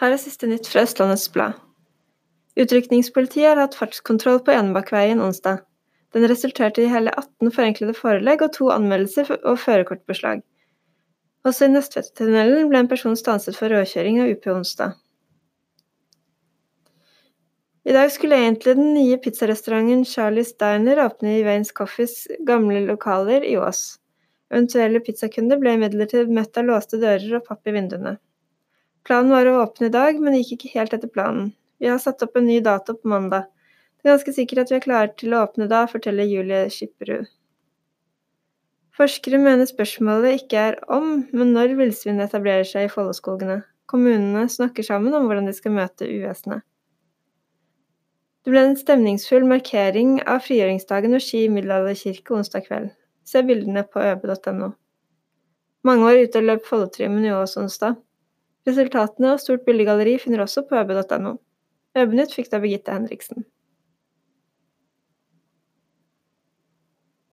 Her er siste nytt fra Østlandets Blad. Utrykningspolitiet har hatt fartskontroll på Enebakkveien onsdag. Den resulterte i hele 18 forenklede forelegg og to anmeldelser og førerkortbeslag. Også i Nøstvedtunnelen ble en person stanset for råkjøring og UP onsdag. I dag skulle egentlig den nye pizzarestauranten Charlies Diner åpne i Waynes Coffees gamle lokaler i Ås. Eventuelle pizzakunder ble imidlertid møtt av låste dører og papp i vinduene. Planen var å åpne i dag, men gikk ikke helt etter planen. Vi har satt opp en ny dato på mandag. Det er ganske sikkert at vi er klare til å åpne da, forteller Julie Skipperud. Forskere mener spørsmålet ikke er om, men når villsvin etablerer seg i Folloskogene. Kommunene snakker sammen om hvordan de skal møte uvesenet. Det ble en stemningsfull markering av frigjøringsdagen ved Ski middelalderkirke onsdag kveld. Se bildene på øbe.no. Mange var ute og løp Follotrimen i Ås onsdag. Resultatene og stort bildegalleri finner du også på øbe.no. Øbenytt fikk da Birgitte Henriksen.